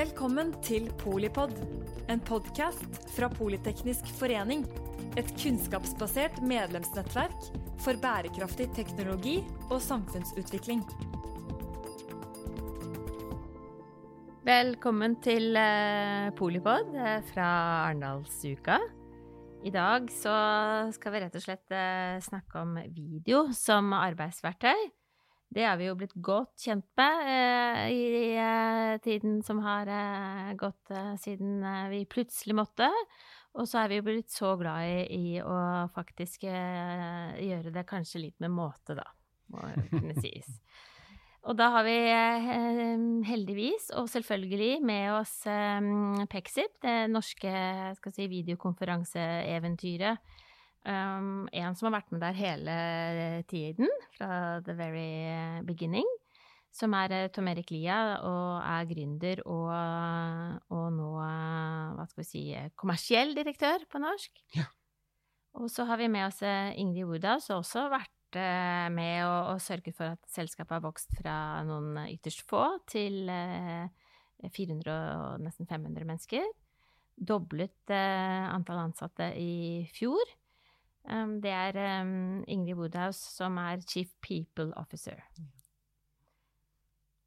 Velkommen til Polipod, en podkast fra Politeknisk forening. Et kunnskapsbasert medlemsnettverk for bærekraftig teknologi og samfunnsutvikling. Velkommen til uh, Polipod uh, fra Arendalsuka. I dag så skal vi rett og slett uh, snakke om video som arbeidsverktøy. Det er vi jo blitt godt kjent med eh, i eh, tiden som har eh, gått eh, siden eh, vi plutselig måtte. Og så er vi jo blitt så glad i, i å faktisk eh, gjøre det kanskje litt med måte, da, må kunne sies. Og da har vi heldigvis, og selvfølgelig, med oss Pexip, det norske si, videokonferanseeventyret Um, en som har vært med der hele tiden, fra the very beginning. Som er uh, Tom Erik Lia, og er gründer og, og nå, uh, hva skal vi si, kommersiell direktør på norsk. Ja. Og så har vi med oss Ingrid Woodhouse, som også har vært med og, og sørget for at selskapet har vokst fra noen ytterst få til 400 og nesten 500 mennesker. Doblet antall ansatte i fjor. Um, det er um, Ingrid Woodhouse som er Chief People Officer.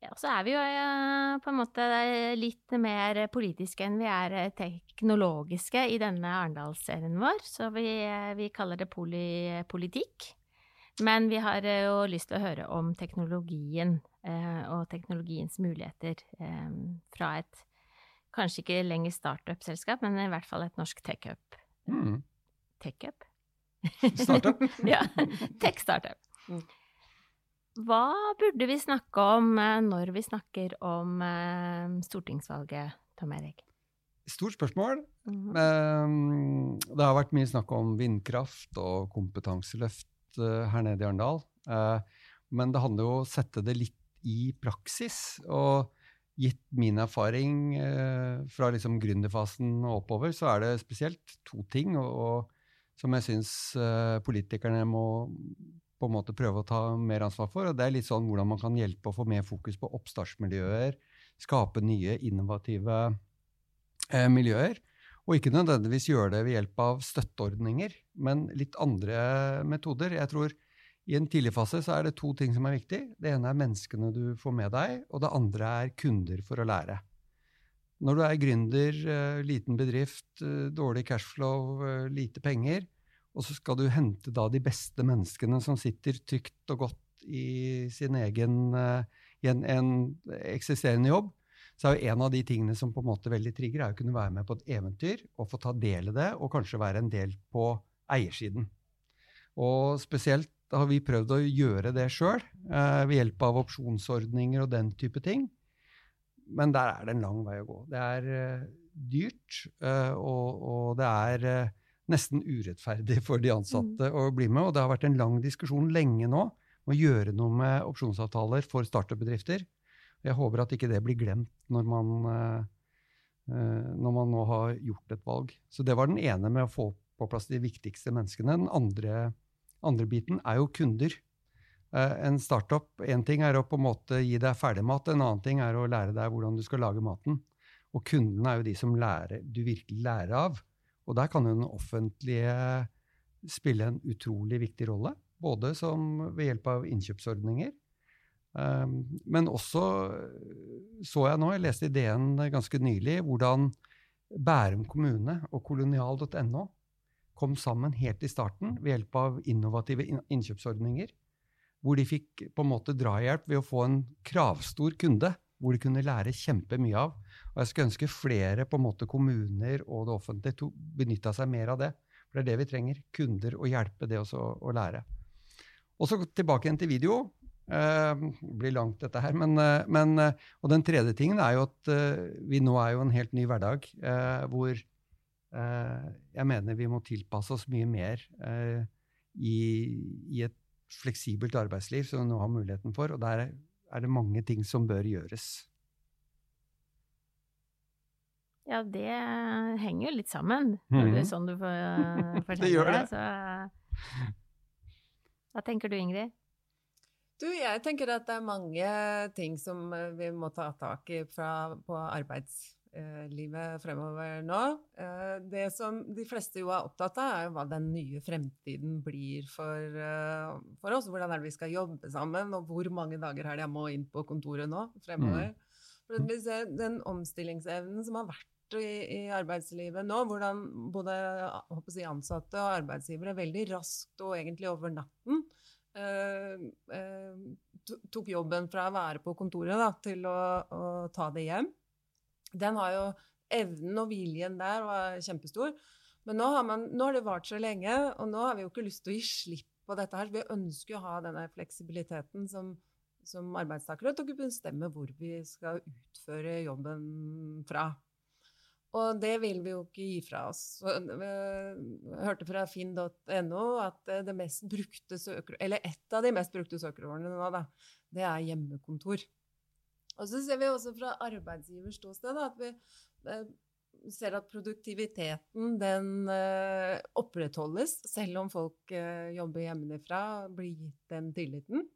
Ja, så er vi jo uh, på en måte litt mer politiske enn vi er uh, teknologiske i denne Arendalsserien vår. Så vi, uh, vi kaller det poly, politikk. Men vi har jo lyst til å høre om teknologien og teknologiens muligheter um, fra et kanskje ikke lenger startup-selskap, men i hvert fall et norsk tech-up. Mm. Tech-up? Startup? ja. Tech-startup. Mm. Hva burde vi snakke om eh, når vi snakker om eh, stortingsvalget, Tom Erik? Stort spørsmål. Mm -hmm. Det har vært mye snakk om vindkraft og kompetanseløft eh, her nede i Arendal. Men det handler jo om å sette det litt i praksis. Og gitt min erfaring fra liksom gründerfasen og oppover, så er det spesielt to ting. og som jeg syns uh, politikerne må på en måte prøve å ta mer ansvar for. og Det er litt sånn hvordan man kan hjelpe å få mer fokus på oppstartsmiljøer, skape nye, innovative eh, miljøer. Og ikke nødvendigvis gjøre det ved hjelp av støtteordninger, men litt andre metoder. Jeg tror i en tidlig fase så er det to ting som er viktig. Det ene er menneskene du får med deg, og det andre er kunder for å lære. Når du er gründer, eh, liten bedrift, eh, dårlig cashflow, eh, lite penger, og så skal du hente da de beste menneskene som sitter trygt og godt i sin egen i en, en eksisterende jobb, så er jo en av de tingene som på en måte veldig trigger, er å kunne være med på et eventyr og få ta del i det, og kanskje være en del på eiersiden. Og spesielt har vi prøvd å gjøre det sjøl, ved hjelp av opsjonsordninger og den type ting. Men der er det en lang vei å gå. Det er uh, dyrt, uh, og, og, det er uh, nesten urettferdig for de ansatte mm. å bli med. Og det har vært en lang diskusjon lenge nå om å gjøre noe med opsjonsavtaler for startup-bedrifter. Jeg håper at ikke det blir glemt når man, når man nå har gjort et valg. Så det var den ene med å få på plass de viktigste menneskene. Den andre, andre biten er jo kunder. Eh, en startup Én ting er å på en måte gi deg ferdigmat, en annen ting er å lære deg hvordan du skal lage maten. Og kundene er jo de som lærer, du virkelig lærer av. Og der kan jo den offentlige spille en utrolig viktig rolle. Både som ved hjelp av innkjøpsordninger. Um, men også så jeg nå, jeg leste ideen ganske nylig, hvordan Bærum kommune og kolonial.no kom sammen helt i starten ved hjelp av innovative innkjøpsordninger hvor de fikk på en måte drahjelp ved å få en kravstor kunde hvor de kunne lære kjempemye av. Og jeg skulle ønske flere på en måte kommuner og det offentlige benytta seg mer av det. For det er det vi trenger. Kunder og hjelpe det også å lære. Og så tilbake igjen til video. Eh, blir langt, dette her. Men, eh, men, eh, og den tredje tingen er jo at vi nå er jo en helt ny hverdag hvor jeg mener vi må tilpasse oss mye mer i, i et fleksibelt arbeidsliv som vi nå har muligheten for, og der er det mange ting som bør gjøres. Ja, det henger jo litt sammen, når det er mhm. sånn du får uh, fortelle det. Gjør det. Så, hva tenker du, Ingrid? Du, jeg tenker at det er mange ting som eh, vi må ta tak i fra, på arbeidslivet fremover nå. Eh, det som de fleste jo er opptatt av, er jo hva den nye fremtiden blir for, eh, for oss. Hvordan er det vi skal jobbe sammen, og hvor mange dager er det jeg må inn på kontoret nå fremover. Mm. For vi ser den omstillingsevnen som har vært i, i arbeidslivet nå, hvordan både jeg, ansatte og arbeidsgivere veldig raskt og egentlig over natten Eh, eh, tok jobben fra å være på kontoret da, til å, å, ta det hjem. Den har jo Evnen og viljen der var kjempestor. Men nå har, man, nå har, det vart så lenge, og nå har vi jo ikke lyst til å gi slipp på dette her. Vi ønsker å ha denne fleksibiliteten som, som arbeidstakere til å kunne bestemme hvor vi skal utføre jobben fra. Og det vil vi jo ikke gi fra oss. Jeg hørte fra finn.no at det mest brukte søker, eller et av de mest brukte søkerordene nå, da, det er hjemmekontor. Og så ser vi også fra arbeidsgivers ståsted at vi eh, ser at produktiviteten den eh, opprettholdes selv om folk eh, jobber hjemmefra, blir gitt den tilliten.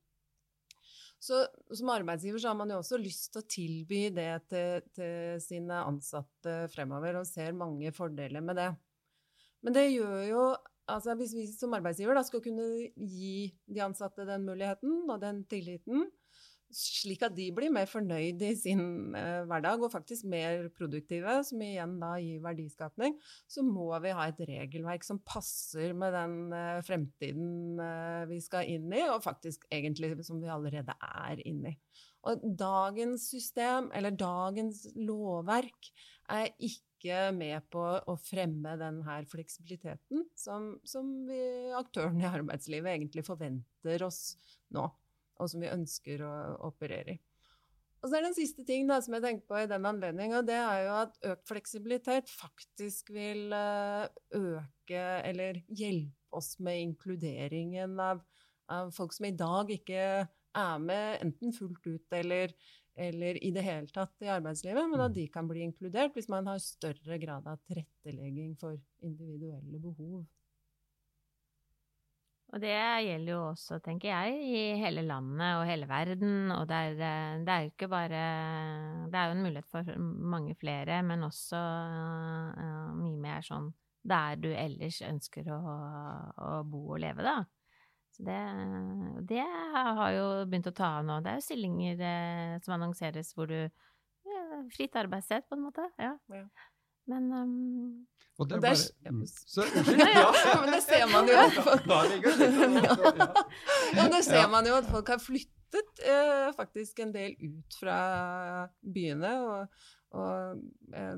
Så som arbeidsgiver så har man jo også lyst til å tilby det til, til sine ansatte fremover, og ser mange fordeler med det. Men det gjør jo altså Hvis vi som arbeidsgiver da skal kunne gi de ansatte den muligheten og den tilliten, slik at de blir mer fornøyd i sin eh, hverdag og faktisk mer produktive, som igjen da gir verdiskapning, så må vi ha et regelverk som passer med den eh, fremtiden eh, vi skal inn i, og faktisk egentlig som vi allerede er inne i. Og dagens system, eller dagens lovverk, er ikke med på å fremme denne fleksibiliteten som, som vi, aktørene i arbeidslivet egentlig forventer oss nå og som vi ønsker å operere i. Og så er det en siste ting da, som jeg tenker på i den anledning, og det er jo at økt fleksibilitet faktisk vil eh, øke eller hjelpe oss med inkluderingen av, av folk som i dag ikke er med enten fullt ut eller, eller i det hele tatt i arbeidslivet, men at mm. de kan bli inkludert hvis man har større grad av tilrettelegging for individuelle behov. Og det gjelder jo også, tenker jeg, i hele landet og hele verden. Og det er, eh, det er jo ikke bare Det er jo en mulighet for mange flere, men også uh, mye mer sånn der du ellers ønsker å, å bo og leve, da. Så det, det, har jo begynt å ta av nå. Det er jo stillinger eh, som annonseres hvor du ja, Fritt arbeidssted, på en måte. Ja. ja. Men um, og det, bare, mm. så, ja, men det ser man jo at folk ja, det ser man jo at folk har flyttet eh, faktisk en del ut fra byene og, og, eh,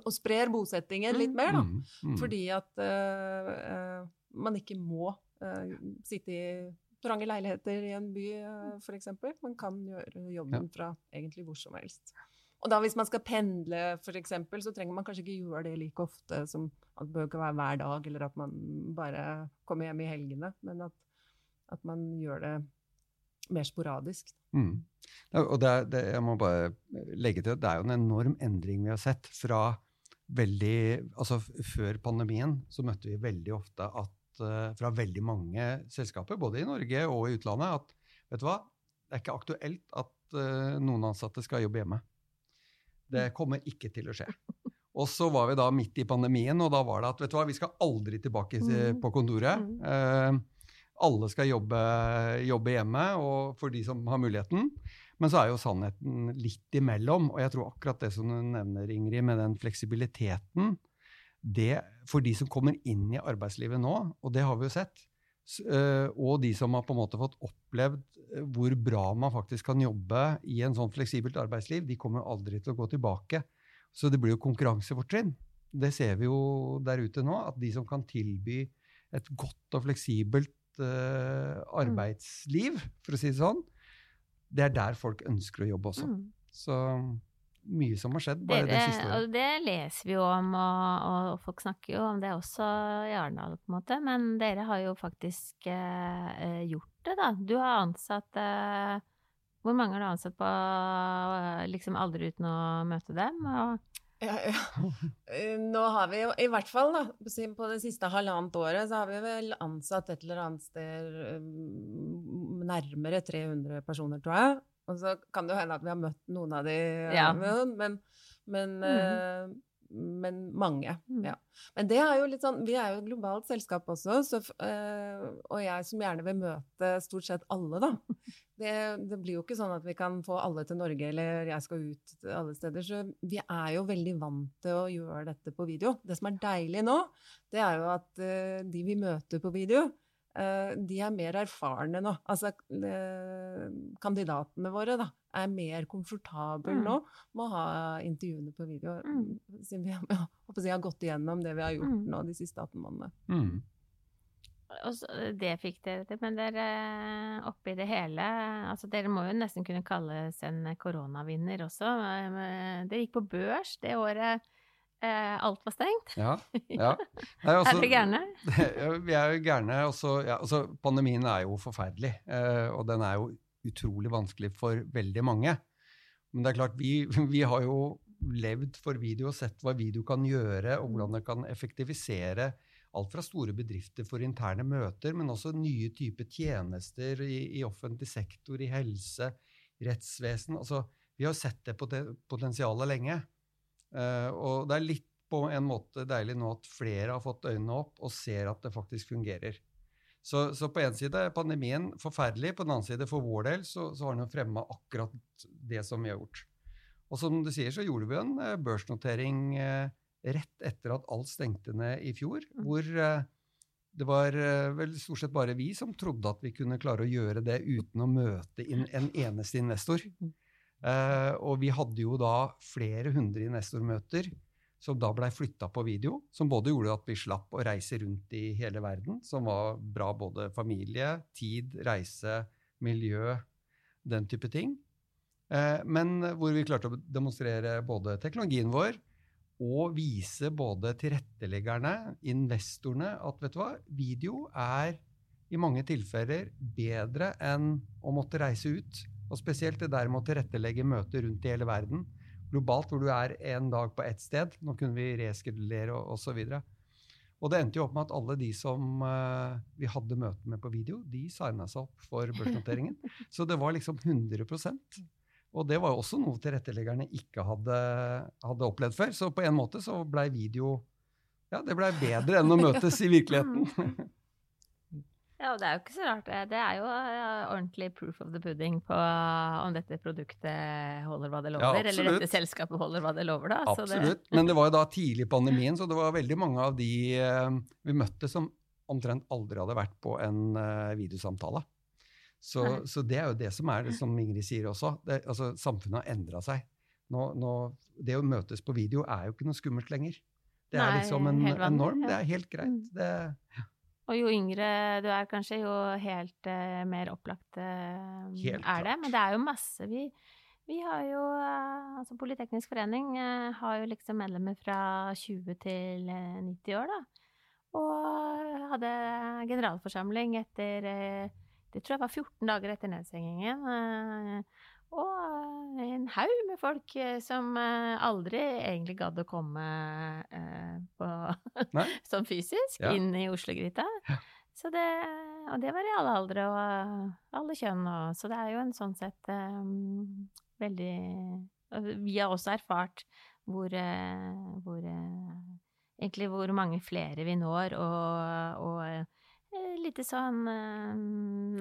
og sprer bosettingen litt mer, da. Mm, mm. Fordi at eh, eh man ikke må eh, sitte i trange leiligheter i en by, eh, f.eks. Man kan gjøre jobben fra egentlig hvor som helst. Og da hvis man skal pendle, f.eks., så trenger man kanskje ikke gjøre det like ofte som at det bør ikke være hver dag, eller at man bare kommer hjem i helgene, men at, at man gjør det mer sporadisk. Mm. Og det, det, jeg må bare legge til at det er jo en enorm endring vi har sett fra veldig Altså før pandemien så møtte vi veldig ofte at uh, fra veldig mange selskaper, både i Norge og i utlandet, at vet du hva, det er ikke aktuelt at uh, noen ansatte skal jobbe hjemme. Det kommer ikke til å skje. Og så var vi da midt i pandemien, og da var det at vet du hva, vi skal aldri tilbake mm. på kontoret. Uh, alle skal jobbe, jobbe, hjemme, og for de som har muligheten. Men så er jo sannheten litt imellom. Og jeg tror akkurat det som du nevner, Ingrid, med den fleksibiliteten det, For de som kommer inn i arbeidslivet nå, og det har vi jo sett, og de som har på en måte fått opplevd hvor bra man faktisk kan jobbe i en sånn fleksibelt arbeidsliv, de kommer aldri til å gå tilbake. Så det blir jo konkurransefortrinn. Det ser vi jo der ute nå, at de som kan tilby et godt og fleksibelt uh, arbeidsliv, for å si det sånn, det er der folk ønsker å jobbe også. Mm. Så mye som har skjedd bare det, det siste året. Og det leser vi jo om, og, og, folk snakker jo om det også i Arendal, på en måte. Men dere har jo faktisk eh, gjort det, da. Du har ansatt eh, Hvor mange har du ansatt på eh, liksom aldri uten å møte dem? Og Ja, ja. Eh, Nå har vi jo, i hvert fall da, på det siste halvannet året, så har vi vel ansatt et eller annet sted nærmere 300 personer, tror jeg. Og så kan det jo hende at vi har møtt noen av de, Ja. men, men, mm. eh, men mange. Mm. Ja. Men det er jo litt sånn, vi er jo et globalt selskap også, så, eh, og jeg som gjerne vil møte stort sett alle, da. Det, det blir jo ikke sånn at vi kan få alle til Norge, eller jeg skal ut alle steder. Så vi er jo veldig vant til å gjøre dette på video. Det som er deilig nå, det er jo at eh, de vi møter på video, eh, de er mer erfarne nå. Altså eh, kandidatene våre da, er mer komfortable Mm. nå med å ha intervjuene på video. Mm. Siden vi har, jeg håper jeg har gått igjennom det vi har gjort Mm. nå de siste 18 månedene. Mm. Så, det fikk dere til, men dere oppi det hele altså Dere må jo nesten kunne kalles en koronavinner også. Eh, Dere gikk på børs det året eh, alt var stengt. Ja. ja. Nei, altså- Er dere gærne? Vi er jo gærne. Også, ja, altså, pandemien er jo forferdelig, eh, og den er jo utrolig vanskelig for veldig mange. Men det er klart, vi, vi har jo levd for video og sett hva video kan gjøre, og hvordan det kan effektivisere alt fra store bedrifter for interne møter, men også nye typer tjenester i, i offentlig sektor, i helse, rettsvesen. Altså, vi har sett det potensialet lenge. Eh, og det er litt på en måte deilig nå at flere har fått øynene opp og ser at det faktisk fungerer. Så, så på en side er pandemien forferdelig, på den annen side for vår del så, så har den jo fremma akkurat det som vi har gjort. Og som du sier, så gjorde vi en eh, børsnotering eh, rett etter at alt stengte ned i fjor, Mm. hvor det var vel stort sett bare vi som trodde at vi kunne klare å gjøre det uten å møte inn en eneste investor. Eh, og vi hadde jo da flere hundre investormøter som da blei flytta på video, som både gjorde at vi slapp å reise rundt i hele verden, som var bra både familie, tid, reise, miljø, den type ting. Eh, men hvor vi klarte å demonstrere både teknologien vår og vise både tilretteleggerne, investorene, at vet du hva, video er i mange tilfeller bedre enn å måtte reise ut. Og spesielt det der med å tilrettelegge møter rundt i hele verden. Globalt, hvor du er en dag på ett sted. Nå kunne vi reskedulere og og, Og det endte jo opp med at alle de som uh, vi hadde møte med på video, de signa seg opp for børsnoteringen. Så det var liksom 100% Og det var jo også noe tilretteleggerne ikke hadde, hadde opplevd før. Så på en måte så blei video ja, det blei bedre enn å møtes i virkeligheten. Ja, og det er jo ikke så rart. det. Er jo ordentlig proof of the pudding på om dette produktet holder hva det lover, eller absolutt. dette selskapet holder hva det lover, da. Så det- Absolutt. Men det var jo da tidlig i pandemien, så det var veldig mange av de eh, vi møtte som omtrent aldri hadde vært på en eh, videosamtale. Så, så det er jo det som er det som Ingrid sier også. Det, altså, samfunnet har endra seg. Nå, nå, det å møtes på video er jo ikke noe skummelt lenger. Det er Nei, liksom en, en norm. ja. Det er helt greit. Det, Det, Og jo yngre du er, kanskje, jo helt uh, mer opplagt uh, Helt er det. Men det er jo masse vi vi har jo eh, Altså Politeknisk forening har jo liksom medlemmer fra 20 til eh, 90 år, da. Og hadde generalforsamling etter Det tror jeg var 14 dager etter nedstengingen. Og eh, en haug med folk eh, som eh, aldri egentlig gadd å komme på sånn fysisk Ja. inn i Oslo-gryta. Så det, og det var i alle aldre og alle kjønn. Og, så det er jo en sånn sett um, veldig og Vi har også erfart hvor, hvor Egentlig hvor mange flere vi når, og, og litt sånn eh,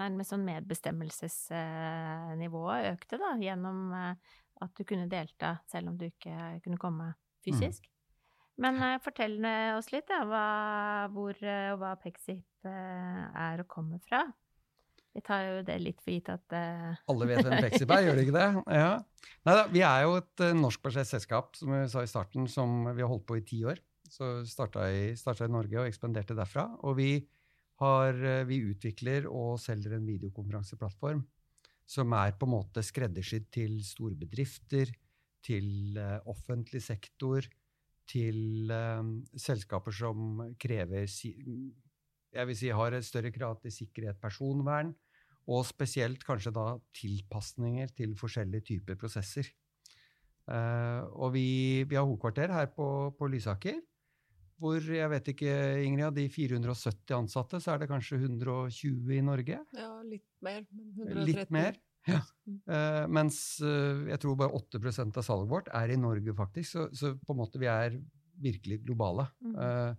Nærmest sånn medbestemmelsesnivået økte, da, gjennom eh, at du kunne delta selv om du ikke kunne komme fysisk. Men eh, fortell eh, oss litt, da, hva, hvor eh, og hva Pexip eh, er og kommer fra. Vi tar jo det litt for gitt at uh... alle vet hvem Pexip er, gjør de ikke det? Ja. Neida, vi er jo et uh, norskbasert selskap, som vi sa i starten, som vi har holdt på i ti år. Så starta i, starta i Norge og ekspanderte derfra. Og vi, har, eh, vi utvikler og selger en videokonferanseplattform som er på en måte skreddersydd til store bedrifter, til eh, offentlig sektor, til eh, selskaper som krever jeg vil si har et større krav til sikkerhet, personvern, og spesielt kanskje da tilpasninger til forskjellige typer prosesser. Og vi, vi har hovedkvarter her på, på, Lysaker. Hvor jeg vet ikke, Ingrid, av de 470 ansatte, så er det kanskje 120 i Norge? Ja, litt mer. 130. Litt mer, ja. Uh, mens uh, jeg tror bare 8 av salget vårt er i Norge, faktisk. Så, så, på en måte vi er virkelig globale. Uh,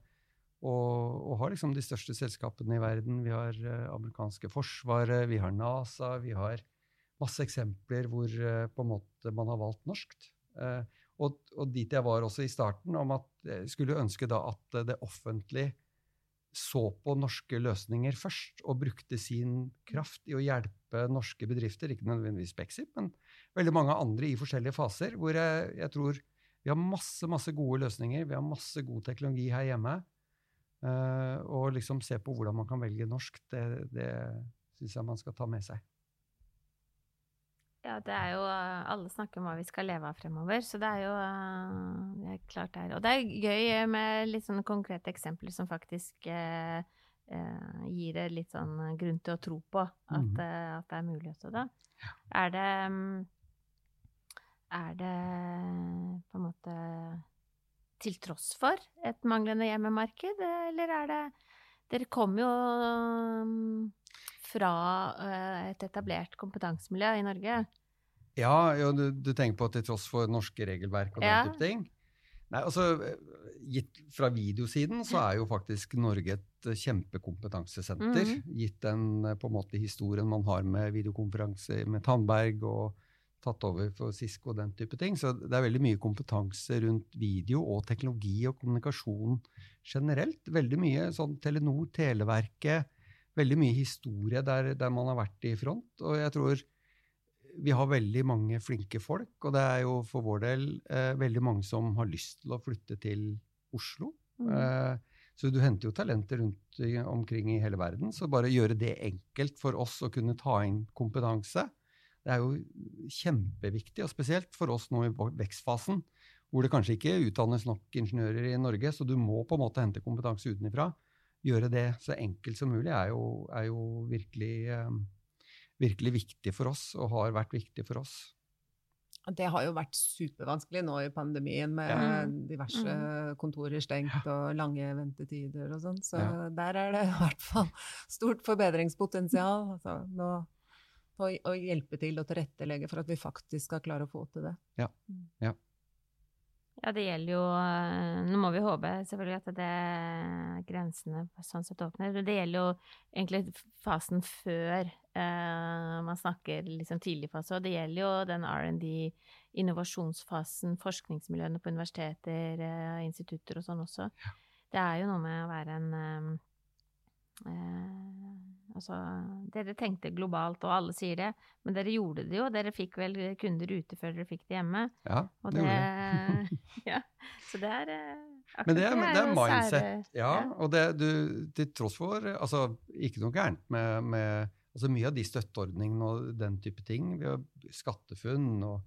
og, og, har liksom de største selskapene i verden. Vi har amerikanske forsvaret, vi har NASA, vi har masse eksempler hvor på en måte man har valgt norskt. Og, og, dit jeg var også i starten, om at jeg skulle ønske da at det offentlige så på norske løsninger først, og brukte sin kraft i å hjelpe norske bedrifter, ikke nødvendigvis Bexit, men veldig mange andre i forskjellige faser, hvor jeg, jeg, tror vi har masse, masse gode løsninger, vi har masse god teknologi her hjemme. Uh, og liksom se på hvordan man kan velge norsk, det, det syns jeg man skal ta med seg. Ja, det er jo Alle snakker om hva vi skal leve av fremover, så det er jo det er klart det er Og det er gøy med litt sånne konkrete eksempler som faktisk eh, eh, gir det litt sånn grunn til å tro på at, mm. at det er mulig også, da. Er det Er det på en måte til tross for et manglende hjemmemarked, eller er det Dere kommer jo fra uh, et etablert kompetansemiljø i Norge. Ja, jo, du, du, tenker på til tross for norske regelverk og ja. type ting? Nei, altså, gitt Fra videosiden så er jo faktisk Norge et eh, kjempekompetansesenter. Mm. Gitt den eh, på en måte historien man har med videokonferanse med Tandberg og tatt over for Cisco og den type ting. Så det er veldig mye kompetanse rundt video og teknologi og kommunikasjon generelt. Veldig mye sånn Telenor, Televerket, veldig mye historie der, der, man har vært i front. Og jeg tror vi har veldig mange flinke folk, og det er jo for vår del eh, veldig mange som har lyst til å flytte til Oslo. Mm. Eh, så du henter jo talenter rundt omkring i hele verden. Så bare gjøre det enkelt for oss å kunne ta inn kompetanse, det er jo kjempeviktig. Og spesielt for oss nå i vekstfasen, hvor det kanskje ikke utdannes nok ingeniører i Norge, så du må på en måte hente kompetanse utenifra gjøre det så enkelt som mulig, er jo, er jo virkelig, um, virkelig, viktig for oss, og har vært viktig for oss. Det har jo vært supervanskelig nå i pandemien med ja. diverse mm. kontorer stengt og lange ventetider og sånn, så ja. der er det i hvert fall stort forbedringspotensial. Altså, nå, å, å, hjelpe til og tilrettelegge for at vi faktisk skal klare å få til det. Ja, mm. ja. Ja, det gjelder jo eh, Nå må vi håpe selvfølgelig at det grensene sånn sett åpner. Det gjelder jo egentlig fasen før eh, man snakker liksom tidlig fase. Og det gjelder jo den R&D, innovasjonsfasen, forskningsmiljøene på universiteter, eh, institutter og sånn også. Det er jo noe med å være en eh Altså, dere tenkte globalt, og alle sier det, men dere gjorde det jo. Dere fikk vel kunder ute før dere fikk det hjemme. Ja, det, det gjorde det. ja, så det er akkurat Men det er, det er mindset. Sære, ja, og det, du, til tross for Altså, ikke noe gærent med, med altså Mye av de støtteordningene og den type ting, vi har SkatteFUNN og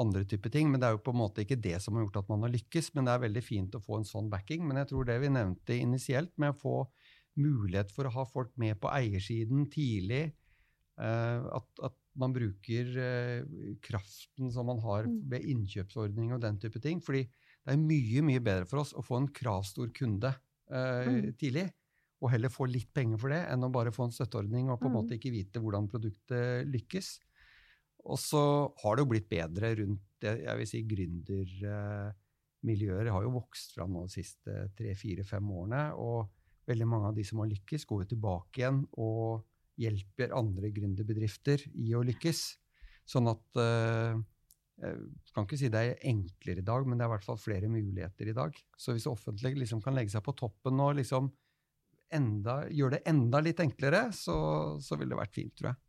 andre type ting, men det er jo på en måte ikke det som har gjort at man har lykkes. Men det er veldig fint å få en sånn backing. Men jeg tror det vi nevnte initielt, med å få mulighet for å ha folk med på eiersiden tidlig. Uh, at, at, man bruker uh, kraften som man har mm. ved innkjøpsordning og den type ting. fordi det er mye mye bedre for oss å få en kravstor kunde uh, mm. tidlig, og heller få litt penger for det, enn å bare få en støtteordning og på en mm. måte ikke vite hvordan produktet lykkes. Og så har det jo blitt bedre rundt det, jeg vil si gründermiljøer har jo vokst fram nå de siste tre-fire-fem årene. og veldig mange av de som har lykkes, går jo tilbake igjen og hjelper andre gründerbedrifter i å lykkes. Sånn at Jeg kan ikke si det er enklere i dag, men det er i hvert fall flere muligheter i dag. Så hvis offentlig liksom kan legge seg på toppen og liksom enda, gjøre det enda litt enklere, så, så ville det vært fint, tror jeg.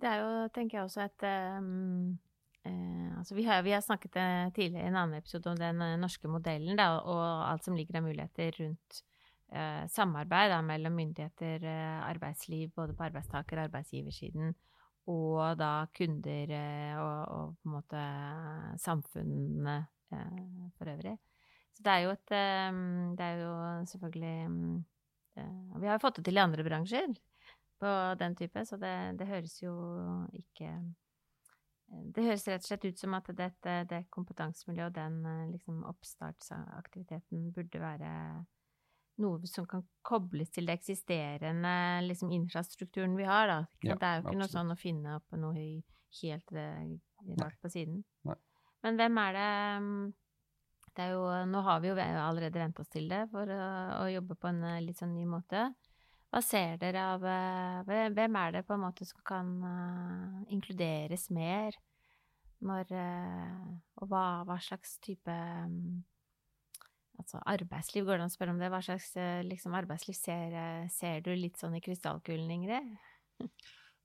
Det er jo, tenker jeg også, et um Eh, altså vi, har, vi, har, snakket tidligere i en annen episode om den norske modellen da, og alt som ligger av muligheter rundt eh, samarbeid da, mellom myndigheter, eh, arbeidsliv, både på arbeidstaker- og arbeidsgiversiden, og da kunder eh, og, og, på en måte samfunnene eh, for øvrig. Så det er jo et Det er jo selvfølgelig Vi har jo fått det til i andre bransjer på den type, så det, det høres jo ikke det høres rett og slett ut som at dette, det kompetansemiljøet og den liksom, oppstartsaktiviteten burde være noe som kan kobles til det eksisterende liksom, infrastrukturen vi har. Da. Ja, det er jo ikke absolutt. noe sånn å finne opp noe helt rart på siden. Nei. Men hvem er det mm, det er jo, Nå har vi jo allerede vent oss til det for å, å jobbe på en litt sånn ny måte. Hva ser dere av eh, Hvem er det på en måte som kan inkluderes mer? Når Og hva, hva, slags type um, Altså arbeidsliv, går det an å spørre om det? Hva slags uh, liksom, arbeidsliv ser, ser, du litt sånn i krystallkulen, Ingrid?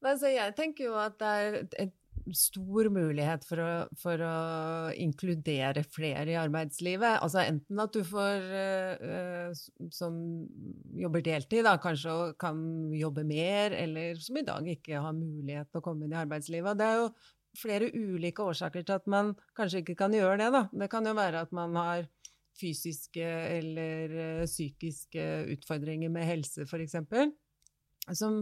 altså, jeg tenker jo at det er et stor mulighet for å, for å, inkludere flere i arbeidslivet. Altså enten at du får, uh, som jobber deltid, da, kanskje kan jobbe mer, eller som i dag ikke har mulighet til å komme inn i arbeidslivet. Det er jo flere ulike årsaker til at man kanskje ikke kan gjøre det. Da. Det kan jo være at man har fysiske eller uh, psykiske utfordringer med helse, f.eks. Som,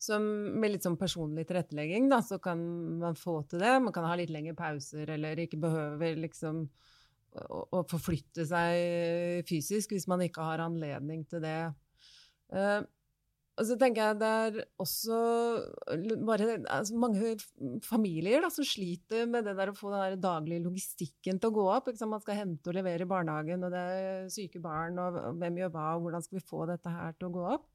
som med litt sånn personlig tilrettelegging, da, så kan man få til det. Man kan ha litt lengre pauser, eller ikke behøver liksom å, å forflytte seg fysisk hvis man ikke har anledning til det. Og så tenker jeg det er også bare altså mange familier da, som sliter med det der å få den daglige logistikken til å gå opp. Man skal hente og levere i barnehagen, og det er syke barn, og hvem gjør hva, og hvordan skal vi få dette her til å gå opp?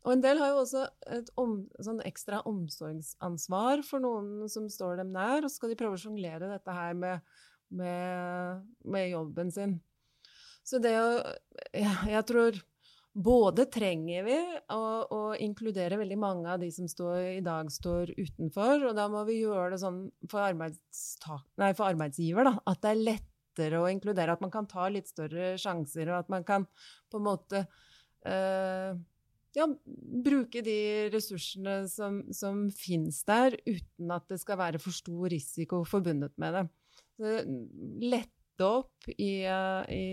Og en del har jo også et om, sånn ekstra omsorgsansvar for noen som står dem nær, og så skal de prøve å sjonglere dette her med, med, med, jobben sin. Så det å ja, jeg tror både trenger vi å, å, inkludere veldig mange av de som står, i dag står utenfor, og da må vi gjøre det sånn for, nei, for arbeidsgiver, da, at det er lettere å inkludere, at man kan ta litt større sjanser, og at man kan på en måte øh, ja, bruke de ressursene som, som finnes der, uten at det skal være for stor risiko forbundet med det. Så lette opp i, i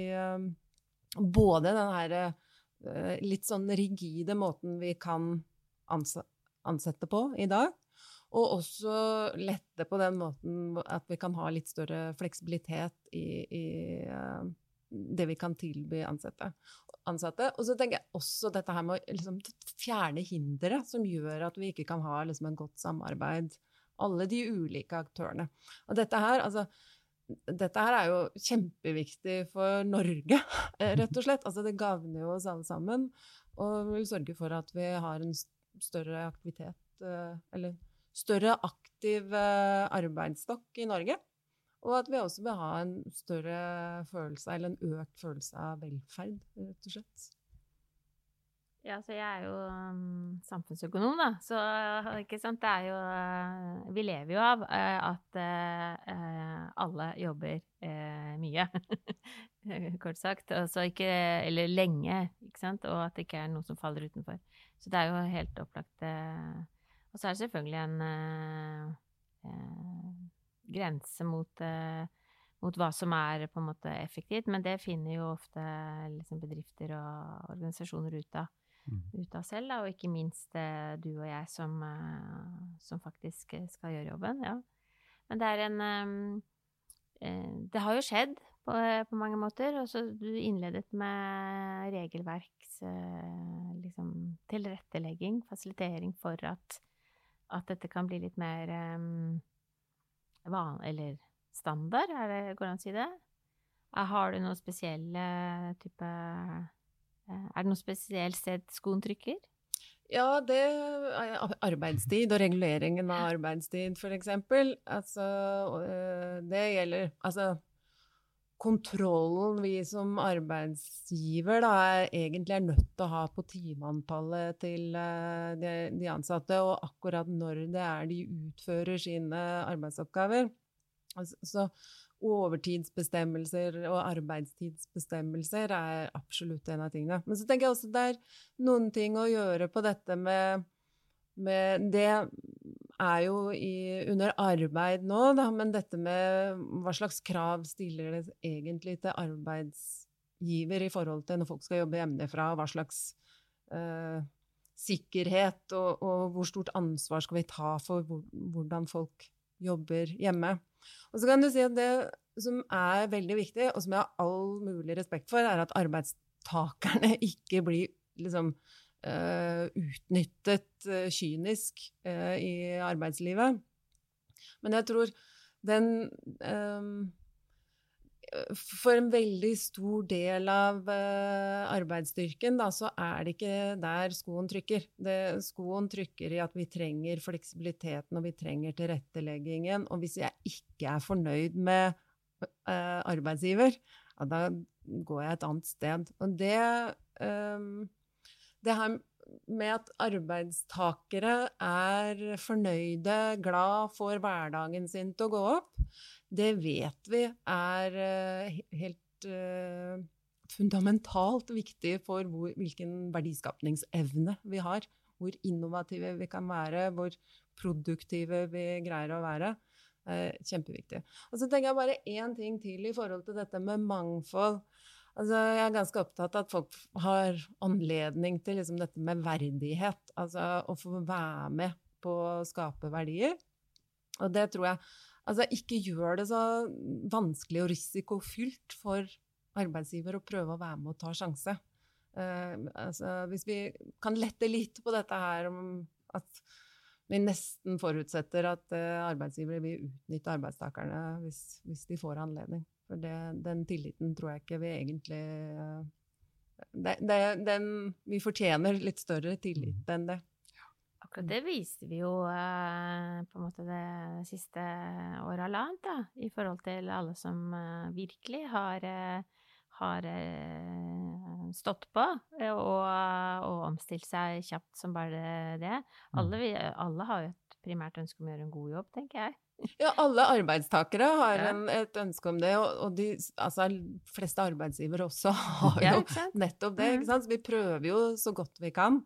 både den her eh, litt sånn rigide måten vi kan ansette på i dag, og også lette på den måten at vi kan ha litt større fleksibilitet i, i eh, det vi kan tilby ansatte ansatte. Og så tenker jeg også dette her med å liksom, fjerne hindre som gjør at vi ikke kan ha liksom, en godt samarbeid. Alle de ulike aktørene. Og dette her, altså dette her er jo kjempeviktig for Norge, rett og slett. Altså, det gagner jo oss alle sammen. Og vil sørge for at vi har en større aktivitet, eh, eller større aktiv eh, arbeidsstokk i Norge. Og at vi også vil ha en større følelse, eller en økt følelse av velferd, rett og slett. Ja, så jeg er jo um, samfunnsøkonom, da. Så ikke sant, det er jo uh, Vi lever jo av uh, at uh, alle jobber mye, kort sagt. Altså ikke Eller lenge, ikke sant. Og at det ikke er noe som faller utenfor. Så det er jo helt opplagt. og så er det selvfølgelig en grense mot, mot, hva som er på en måte effektivt, men det finner jo ofte liksom, bedrifter og organisasjoner ut av. ut av selv, da, og ikke minst uh, du og jeg som, uh, som, faktisk skal gjøre jobben. Ja. Men det er en Det har jo skjedd på, på mange måter. og så Du innledet med regelverks liksom, tilrettelegging, fasilitering for at, at dette kan bli litt mer van, eller standard, er det, går det an å si det? Har du noen spesielle type eh, Er det noe spesielt sted skoen trykker? Ja, det er arbeidstid og reguleringen av arbeidstid, eksempel. Altså, øh, det gjelder Altså, kontrollen vi som arbeidsgiver da, er, egentlig er nødt til å ha på timeantallet til uh, de, de, ansatte, og akkurat når det er de utfører sine arbeidsoppgaver. Altså, så overtidsbestemmelser og arbeidstidsbestemmelser er absolutt en av tingene. Men så tenker jeg også det er noen ting å gjøre på dette med, med det er jo i, under arbeid nå, da, men dette med hva slags krav stiller det egentlig til arbeidsgiver i forhold til når folk skal jobbe hjemmefra, hva slags uh, sikkerhet og, og, hvor stort ansvar skal vi ta for hvordan folk jobber hjemme. Og så kan du si at det som er veldig viktig, og som jeg har all mulig respekt for, er at arbeidstakerne ikke blir liksom uh, utnyttet uh, kynisk uh, i arbeidslivet. Men jeg tror den um, for en veldig stor del av uh, arbeidsstyrken da, så er det ikke der skoen trykker. Det, skoen trykker i at vi trenger fleksibiliteten og vi trenger tilretteleggingen. Og hvis jeg ikke er fornøyd med uh, arbeidsgiver, ja, da går jeg et annet sted. Og det, um, det her med at arbeidstakere er fornøyde, glad, får hverdagen sin til å gå opp, det vet vi er uh, helt uh, fundamentalt viktig for hvor, hvilken verdiskapningsevne vi har. Hvor innovative vi kan være, hvor produktive vi greier å være. Uh, kjempeviktig. Og så tenker jeg bare én ting til i forhold til dette med mangfold. Altså, jeg er ganske opptatt av at folk har anledning til liksom, dette med verdighet. Altså å få være med på å skape verdier. Og det tror jeg Altså, ikke gjør det så vanskelig og risikofylt for arbeidsgiver å prøve å være med og ta sjanse. Uh, altså, hvis vi kan lette litt på dette her om at vi nesten forutsetter at uh, arbeidsgivere vil utnytte arbeidstakerne hvis, hvis de får anledning. For det, den tilliten tror jeg ikke vi egentlig uh, det, det, den, Vi fortjener litt større tillit mm. enn det. Akkurat det viste vi jo eh, på en måte det siste året halvannet, da, i forhold til alle som eh, virkelig har, har stått på og, og, omstilt seg kjapt som bare det. Alle, vi, alle har jo et primært ønske om å gjøre en god jobb, tenker jeg. Ja, alle arbeidstakere har en, et ønske om det, og, og de altså, fleste arbeidsgivere også har jo ja, nettopp det. ikke mm. sant? Så vi prøver jo så godt vi kan.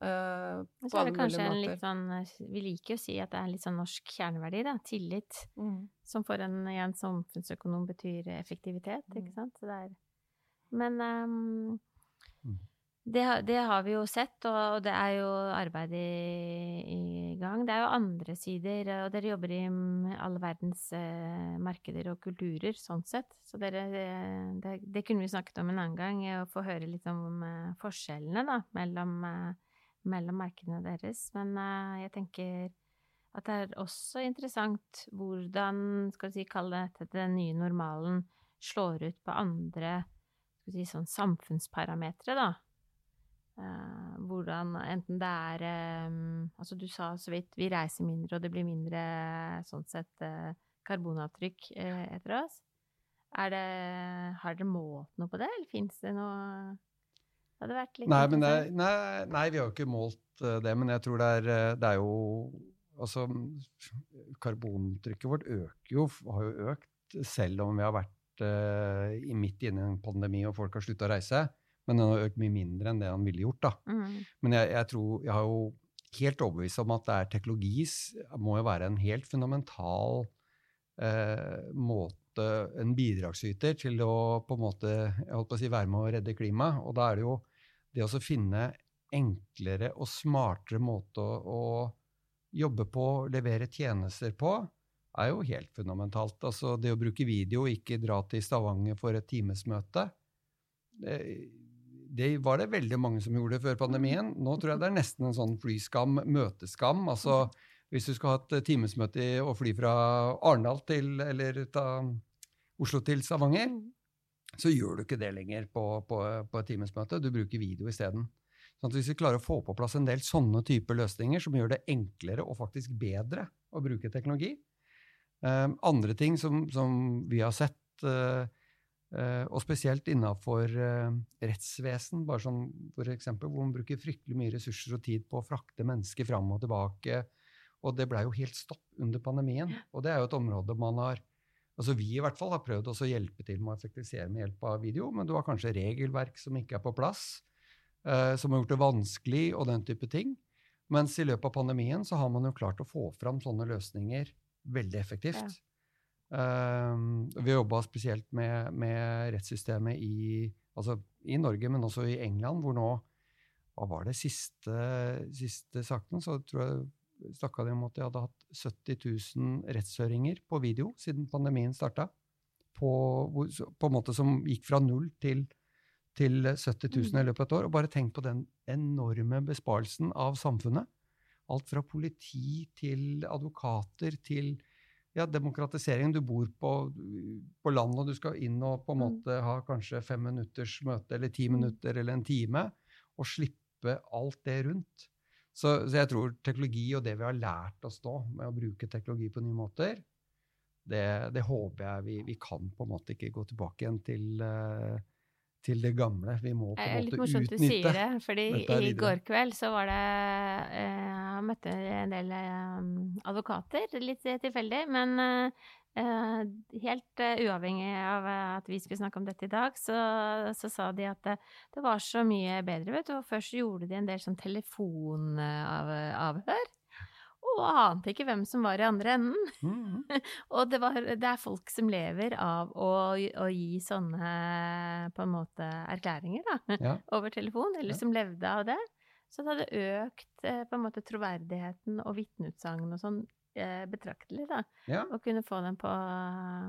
Uh, så er det kanskje en litt sånn Vi liker å si at det er litt sånn norsk kjerneverdi, da. Tillit. Mm. Som for en, en samfunnsøkonom betyr effektivitet, ikke mm. sant. Så det er Men um, mm. Det, det, har vi jo sett, og det er jo arbeid i, i, gang. Det er jo andre sider, og dere jobber i alle verdens uh, markeder og kulturer, sånn sett. Så dere, det, det, kunne vi snakket om en annen gang, å få høre litt om uh, forskjellene da, mellom, uh, mellom, markedene deres. Men uh, jeg tenker at det er også interessant hvordan, skal vi si, kalle dette den nye normalen, slår ut på andre skal vi si, sånn samfunnsparametere, da Uh, hvordan enten det er um, Altså, du sa så vidt vi reiser mindre, og det blir mindre sånn sett karbonavtrykk etter oss. Er det Har dere målt noe på det, eller fins det noe Det hadde vært litt nei, det, nei, nei, vi har jo ikke målt det, men jeg tror det er, det er jo Altså, karbontrykket vårt øker jo, har jo økt, selv om vi har vært midt inne i en pandemi og folk har slutta å reise men den har økt mye mindre enn det han ville gjort. da. Mm. Men jeg, jeg, tror, jeg har jo helt overbevist om at det er teknologi må jo være en helt fundamental uh, måte, en bidragsyter til å på en måte, jeg holdt på å si, være med å redde klimaet. Og da er det jo det å finne enklere og smartere måte å, jobbe på, levere tjenester på, er jo helt fundamentalt. Altså det å bruke video, ikke dra til Stavanger for et timesmøte. Det, det var det veldig mange som gjorde før pandemien. Nå tror jeg det er nesten en sånn flyskam, møteskam. Altså hvis du skal ha et timesmøte og fly fra Arendal til eller ta Oslo til Stavanger, så gjør du ikke det lenger på, på, på et timesmøte. Du bruker video isteden. Sånn hvis vi klarer å få på plass en del sånne typer løsninger som gjør det enklere og faktisk bedre å bruke teknologi um, Andre ting som, som, vi har sett uh, Uh, og spesielt innafor uh, rettsvesen, bare sånn for eksempel, hvor man bruker fryktelig mye ressurser og tid på å frakte mennesker fram og tilbake. Og det blei jo helt stopp under pandemien. Og det er jo et område man har altså Vi i hvert fall har prøvd å hjelpe til med å effektivisere med hjelp av video, men du har kanskje regelverk som ikke er på plass, eh, som har gjort det vanskelig, og den type ting. Mens i løpet av pandemien så har man jo klart å få fram sånne løsninger veldig effektivt. Ja. Uh, vi jobba spesielt med, med, rettssystemet i, altså i, Norge, men også i England, hvor nå Hva var det siste, siste saken? Så tror jeg snakka de om at de hadde hatt 70 000 rettshøringer på video siden pandemien starta. På, på, en måte som gikk fra null til, til 70 000 i løpet av et år. Og bare tenk på den enorme besparelsen av samfunnet. Alt fra politi til advokater til ja, demokratisering. Du bor på, på landet, og du skal inn og på en måte ha kanskje fem minutters møte eller ti minutter eller en time, og slippe alt det rundt. Så, så, jeg tror teknologi og det vi har lært oss nå med å bruke teknologi på nye måter, det, det håper jeg vi, vi, kan på en måte ikke gå tilbake igjen til, uh, til det gamle. Vi må på en måte utnytte Litt morsomt du sier det, fordi i går kveld så var det eh, Jeg møtte en del eh, advokater, litt tilfeldig, men eh, helt uavhengig av at vi skulle snakke om dette i dag, så, så sa de at det, det, var så mye bedre, vet du. Og først gjorde de en del sånn telefonavhør og ante ikke hvem som var i andre enden. Mm. og det, var, det, er folk som lever av å, å, gi sånne på en måte erklæringer da, ja. over telefon, eller ja. som levde av det. Så det hadde økt eh, på en måte troverdigheten og vitneutsagn og sånn eh, betraktelig, da. Ja. Å kunne få den på,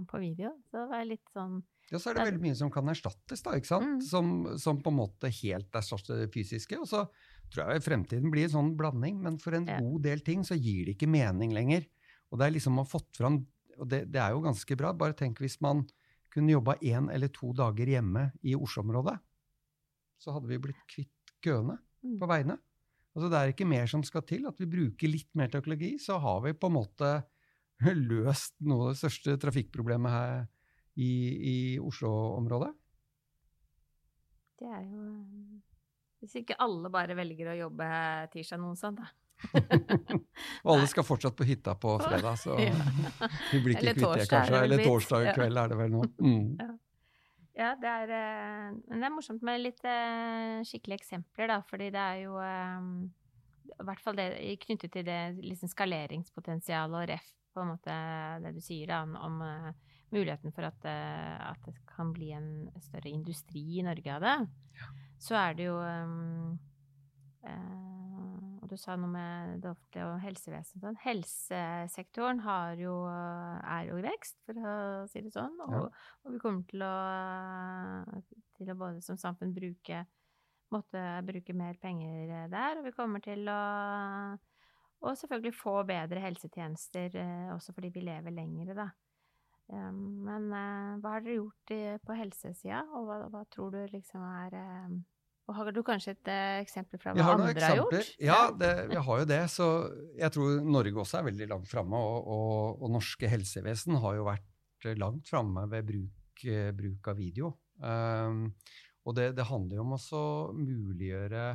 på video. Så det var litt sånn ja, så er det veldig mye som kan erstattes, da, ikke sant? Mm. Som, som, på en måte helt erstatter det fysiske. Og så tror jeg fremtiden blir en sånn blanding, men for en ja. god del ting så gir det ikke mening lenger. Og det er liksom man har fått fram, og det, det, er jo ganske bra. Bare tenk hvis man kunne jobba én eller to dager hjemme i Oslo-området. Så hadde vi blitt kvitt køene mm. på veiene. Altså Det er ikke mer som skal til. At vi bruker litt mer teknologi, så har vi på en måte løst noe av det største trafikkproblemet her i, i Oslo-området. Det er jo hvis ikke alle bare velger å jobbe tirsdag noen sånn, da. og alle skal fortsatt på hytta på fredag, så vi blir ikke kvitt det, kanskje. Eller torsdag kveld er det vel nå. Mm. Ja. Ja. det er, eh, men det er morsomt med litt uh, skikkelige eksempler, da, fordi det er jo um, I hvert fall det, knyttet til det liksom skaleringspotensialet og ref, på en måte det du sier da, om, muligheten for at, at, det kan bli en større industri i Norge av det. Ja så er det jo Og du sa noe med det offentlige og helsevesenet. Sånn. Helsesektoren jo, er jo i vekst, for å si det sånn. Og, ja. og vi kommer til å, til å, både som samfunn bruke måtte bruke mer penger der. Og vi kommer til å og selvfølgelig få bedre helsetjenester, også fordi vi lever lengre, da. Men uh, hva har dere gjort på helsesida, og hva, hva, tror du liksom er Og har du kanskje et uh, eksempel fra hva andre eksempler. har gjort? Ja, det, vi har jo det. Så jeg tror Norge også er veldig langt framme, og, og, og, norske helsevesen har jo vært langt framme ved bruk, bruk, av video. Um, og det, det handler jo om å muliggjøre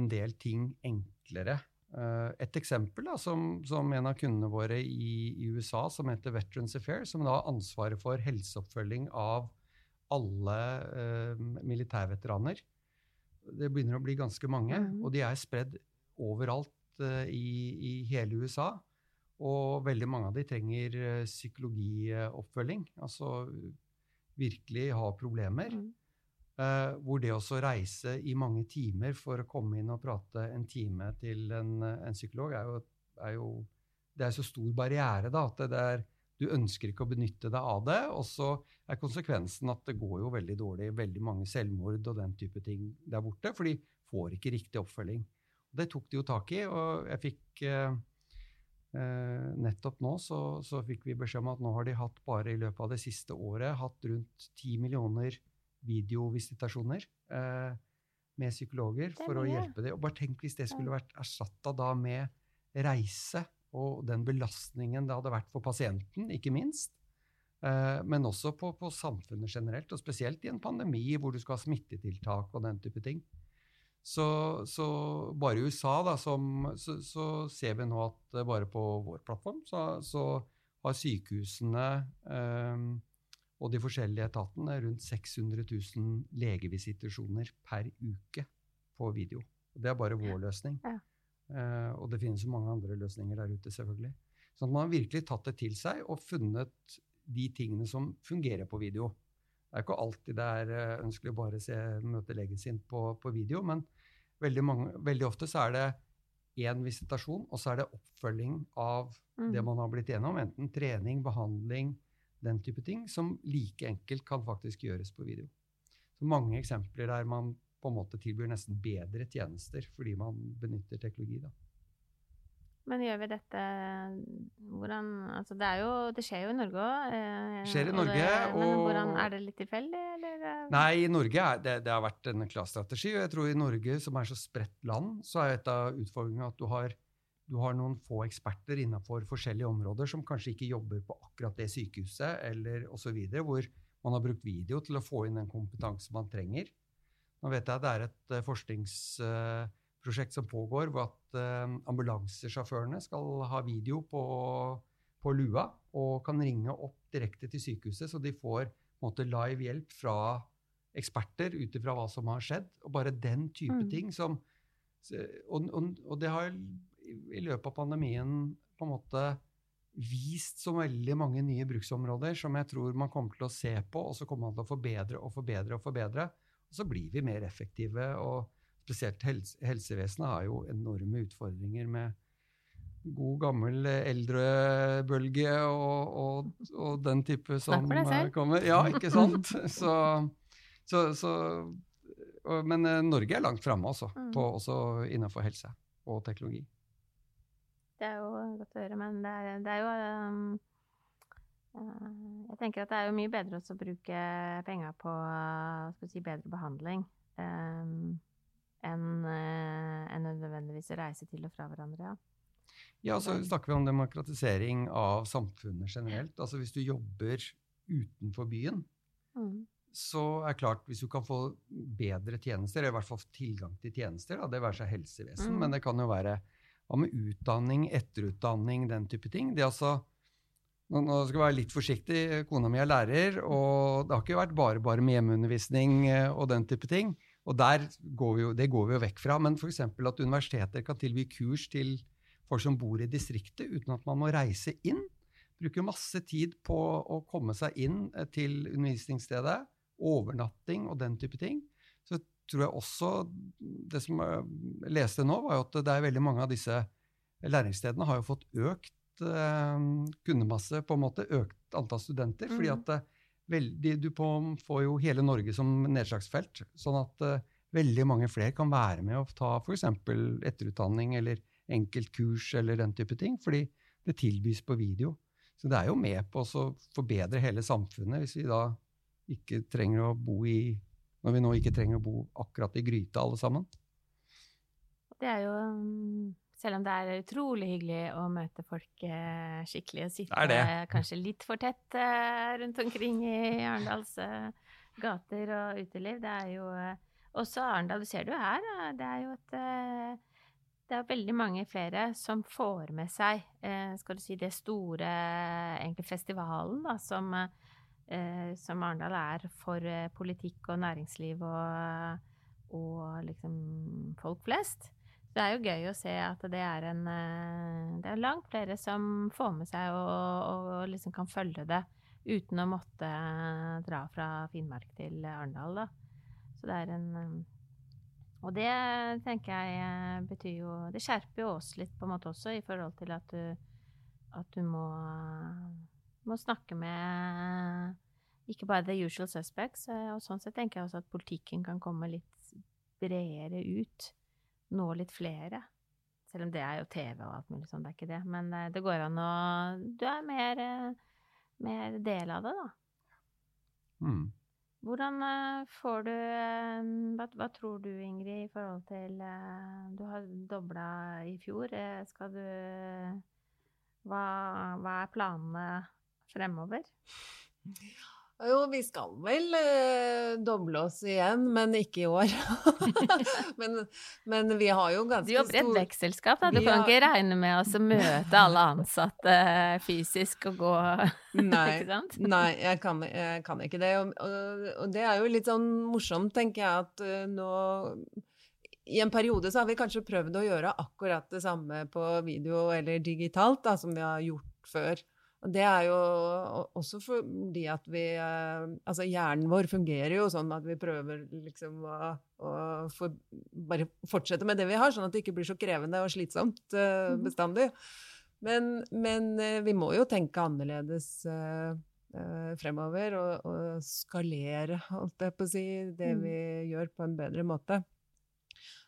en del ting enklere Uh, et eksempel da, som, som, en av kundene våre i, i, USA, som heter Veterans Affairs, som da har ansvaret for helseoppfølging av alle uh, militærveteraner. Det begynner å bli ganske mange, mm. og de er spredd overalt eh, i, i, hele USA. Og veldig mange av de trenger eh, psykologioppfølging, altså virkelig ha problemer. Mm. Uh, hvor det å reise i mange timer for å komme inn og prate en time til en, en psykolog, er jo, er jo, Det er så stor barriere da, at det er, du ønsker ikke å benytte deg av det. Og så er konsekvensen at det går jo veldig dårlig. Veldig mange selvmord og den type ting der borte. For de får ikke riktig oppfølging. Det tok de jo tak i, og jeg fikk uh, uh, Nettopp nå så, så fikk vi beskjed om at nå har de hatt bare i løpet av det siste året hatt rundt ti millioner videovisitasjoner eh, med psykologer for å hjelpe dem. Og bare tenk hvis det skulle vært erstatta da med reise og den belastningen det hadde vært for pasienten, ikke minst. Eh, men også på, på, samfunnet generelt, og spesielt i en pandemi hvor du skal ha smittetiltak og den type ting. Så, så bare i USA da, som, så, så, ser vi nå at bare på vår plattform så, så har sykehusene eh, og de forskjellige etatene rundt 600 000 legevisitasjoner per uke på video. Det er bare vår løsning. Ja. Uh, og det finnes jo mange andre løsninger der ute, selvfølgelig. Så man har virkelig tatt det til seg og funnet de tingene som fungerer på video. Det er ikke alltid det er eh, ønskelig å bare se, møte legen sin på, på video, men veldig, mange, veldig, ofte så er det én visitasjon, og så er det oppfølging av Mm. det man har blitt gjennom. Enten trening, behandling, den type ting, som like enkelt kan faktisk gjøres på video. Så mange eksempler der man på en måte tilbyr nesten bedre tjenester fordi man benytter teknologi. Da. Men gjør vi dette hvordan, altså det, er jo, det skjer jo i Norge òg. Eh, Skjer i og Norge, det, Men og- hvordan, er det litt tilfeldig, eller? eh? Nei, i Norge er det, det har vært en klar strategi. Og jeg tror i Norge, som er så spredt land, så er et av utfordringene at du har, du har noen få eksperter innenfor forskjellige områder som kanskje ikke jobber på akkurat det sykehuset, eller osv., hvor man har brukt video til å få inn den kompetansen man trenger. Nå vet jeg at det er et eh, forskningsprosjekt som pågår, hvor at eh, ambulansesjåførene skal ha video på, på lua og kan ringe opp direkte til sykehuset, så de får måte, live hjelp fra eksperter ut ifra hva som har skjedd. Og bare den type Mm. ting som og, og, og det har i, i løpet av pandemien på en måte vist så veldig mange nye bruksområder som jeg tror man kommer til å se på, og så kommer man til å forbedre og forbedre og forbedre. Så blir vi mer effektive. og Spesielt helse, helsevesenet har jo enorme utfordringer med god, gammel eldrebølge og, og, og den type som eh, kommer. Ja, ikke sant? Så, så, så Men eh, Norge er langt framme også, Mm. også innenfor helse og teknologi. Det er jo godt å høre, men det er, det er jo um, Jeg tenker at det er jo mye bedre å bruke penger på si, bedre behandling um, enn uh, enn nødvendigvis å reise til og fra hverandre. Ja. Ja, så snakker vi om demokratisering av samfunnet generelt. Altså Hvis du jobber utenfor byen, Mm. så er klart, hvis du kan få bedre tjenester, eller i hvert fall tilgang til tjenester, da, det være seg helsevesen, Mm. men det kan jo være hva med utdanning, etterutdanning, den type ting. Det er altså, nå, skal jeg være litt forsiktig, kona mi er lærer, og det har ikke vært bare bare med hjemmeundervisning eh, og den type ting. Og går jo, det går vi jo vekk fra. Men f.eks. at universiteter kan tilby kurs til folk som bor i distriktet, uten at man må reise inn. Bruker masse tid på å komme seg inn eh, til undervisningsstedet. Overnatting og den type ting. Så tror jeg også Det som jeg leste nå, var jo at det er veldig mange av disse læringsstedene har jo fått økt eh, kundemasse, på en måte. Økt antall studenter. fordi Mhm. at eh, veldig, du på, får jo hele Norge som nedslagsfelt. Sånn at eh, veldig mange flere kan være med og ta f.eks. etterutdanning eller enkeltkurs eller den type ting, fordi det tilbys på video. Så det er jo med på å forbedre hele samfunnet, hvis vi da ikke trenger å bo i Når vi nå ikke trenger å bo akkurat i gryta, alle sammen. Det er jo Selv om det er utrolig hyggelig å møte folk eh, skikkelig og sitte kanskje litt for tett eh, rundt omkring i Arendals eh, gater og uteliv. Det er jo også Arendal, du ser det jo her, det er jo et det er veldig mange flere som får med seg skal du si, det store egentlig festivalen da, som, som Arendal er for politikk og næringsliv og, og liksom folk flest. Det er jo gøy å se at det er en eh, Det er langt flere som får med seg og, og, liksom kan følge det uten å måtte eh, dra fra Finnmark til Arendal, da. Så det er en eh, Og det tenker jeg betyr jo Det skjerper jo oss litt på en måte også, i forhold til at du, at du må, må snakke med ikke bare the usual suspects. Og sånn sett tenker jeg også at politikken kan komme litt bredere ut. Nå litt flere. Selv om det er jo TV og alt mulig sånn, det er ikke det. Men eh, det går an å Du er mer, eh, mer del av det, da. Mm. Hvordan eh, får du hva, hva tror du, Ingrid, i forhold til Du har dobla i fjor. Skal du hva, hva er planene fremover? Jo, vi skal vel eh, doble oss igjen, men ikke i år. men, men vi har jo ganske stor Du jobber i et vekstselskap, da. Du kan har... ikke regne med å møte alle ansatte fysisk og gå Nei. Nei, jeg kan, jeg kan ikke det. Og, og, og det er jo litt sånn morsomt, tenker jeg, at eh, nå I en periode så har vi kanskje prøvd å gjøre akkurat det samme på video eller digitalt, da, som vi har gjort før. Og det er jo også fordi at vi Altså hjernen vår fungerer jo sånn at vi prøver liksom å, å for, bare fortsette med det vi har, sånn at det ikke blir så krevende og slitsomt uh, bestandig. Men, men uh, vi må jo tenke annerledes uh, fremover og, og, skalere, holdt jeg på å si, det mm. vi gjør på en bedre måte.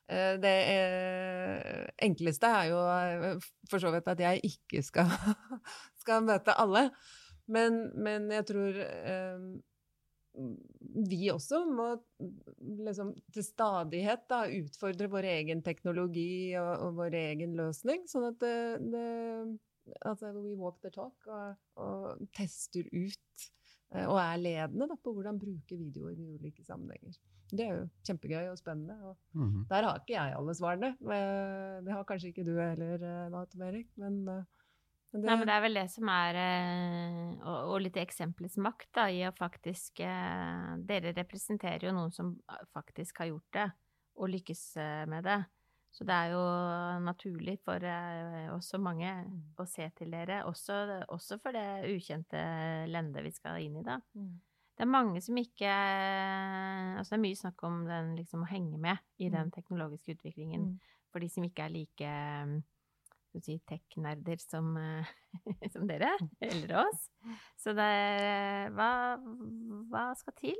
Eh, det eh, enkleste er jo eh, for så vidt at jeg ikke skal, skal møte alle. Men, men, jeg tror eh, vi også må liksom, til stadighet da, utfordre vår egen teknologi og, og vår egen løsning, sånn at det, det altså, we walk the talk og, og tester ut og er ledende da, på hvordan bruke videoer i ulike sammenhenger. Det er jo kjempegøy og spennende. Og mm -hmm. Der har ikke jeg alle svarene. Det har kanskje ikke du heller, eh, Nat Erik. Eh, men, det... Nei, men det er vel det som er eh, Og, og litt eksempelets makt da, i å faktisk Dere representerer jo noen som faktisk har gjort det, og lykkes med det. Så det er jo naturlig for også mange å se til dere, også, også for det ukjente lendet vi skal inn i, da. Mm det er mange som ikke Altså det er mye snakk om den liksom å henge med i den mm. teknologiske utviklingen mm. for de som ikke er like si, tech-nerder som, som, dere, mm. eller oss. Så det hva, hva skal til?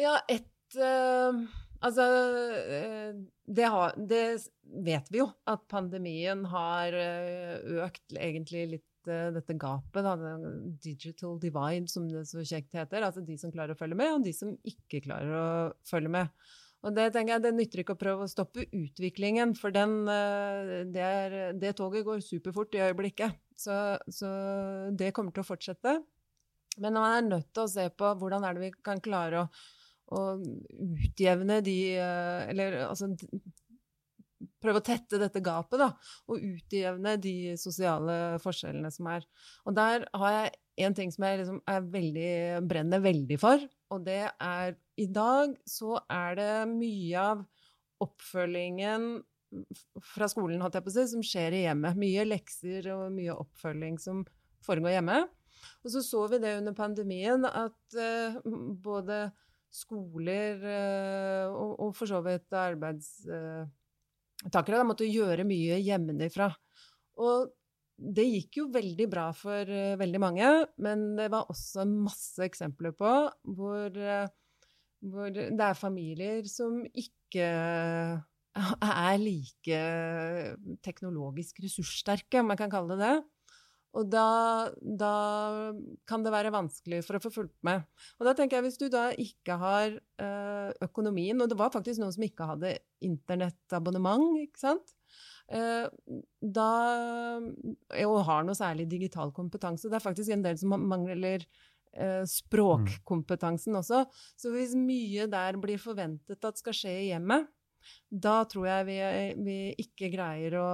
Ja, et uh, Altså, uh, det, har, det, vet vi jo, at pandemien har økt egentlig litt dette gapet, da, digital divide, som det så kjekt heter. Altså de som klarer å følge med, og de som ikke klarer å følge med. Og det tenker jeg, det nytter ikke å prøve å stoppe utviklingen, for den, eh, det, er, det toget går superfort i øyeblikket. Så, så, det kommer til å fortsette. Men man er nødt til å se på hvordan er det vi kan klare å, å utjevne de eh, Eller altså prøve å tette dette gapet, da, og utjevne de sosiale forskjellene som er. Og der har jeg en ting som jeg liksom veldig, brenner veldig for, og det er I dag så er det mye av oppfølgingen fra skolen, holdt jeg på å si, som skjer i hjemmet. Mye lekser og mye oppfølging som foregår hjemme. Og så så vi det under pandemien, at uh, både skoler uh, og, og, for så vidt arbeidstakere Uh, måtte gjøre mye hjemmefra. Og det gikk jo veldig bra for uh, veldig mange, men det var også masse eksempler på hvor, uh, hvor det er familier som ikke er like teknologisk ressurssterke, om jeg kan kalle det det. Og da, da, kan det være vanskelig for å få fulgt med. Og da tenker jeg, hvis du da ikke har økonomien, og det var faktisk noen som ikke hadde internettabonnement, ikke sant, da Og har noe særlig digital kompetanse. Det er faktisk en del som mangler uh, språkkompetansen også. Så hvis mye der blir forventet at skal skje i hjemmet, da tror jeg vi, vi ikke greier å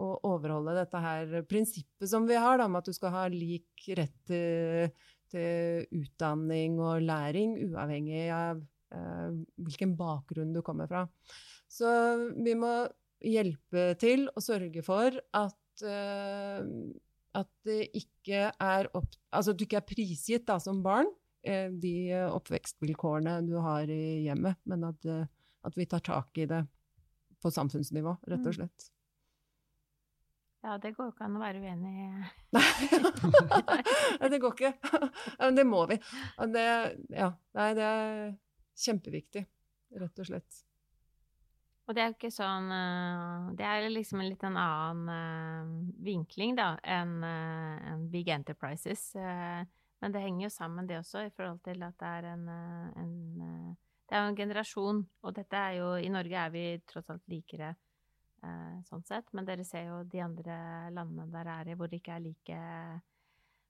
å overholde dette her prinsippet som vi har, da, med at du skal ha lik rett til, til utdanning og læring, uavhengig av eh, hvilken bakgrunn du kommer fra. Så vi må hjelpe til og sørge for at, uh, at det ikke er opp, altså at du ikke er prisgitt da, som barn uh, de oppvekstvilkårene du har i hjemmet, men at, uh, at vi tar tak i det på samfunnsnivå, rett og mm. slett. Ja, det går jo ikke an å være uenig i. Nei, det går ikke. Men det må vi. Det, ja, nei, det er kjempeviktig, rett og slett. Og det er jo ikke sånn eh, Det er liksom en litt en annen uh, vinkling, da, enn uh, Big Enterprises. Men det henger jo sammen, det også, i forhold til at det er en, en Det er jo en generasjon, og dette er jo I Norge er vi tross alt likere eh, sånn sett. Men dere ser jo de andre landene der er i, hvor det ikke er like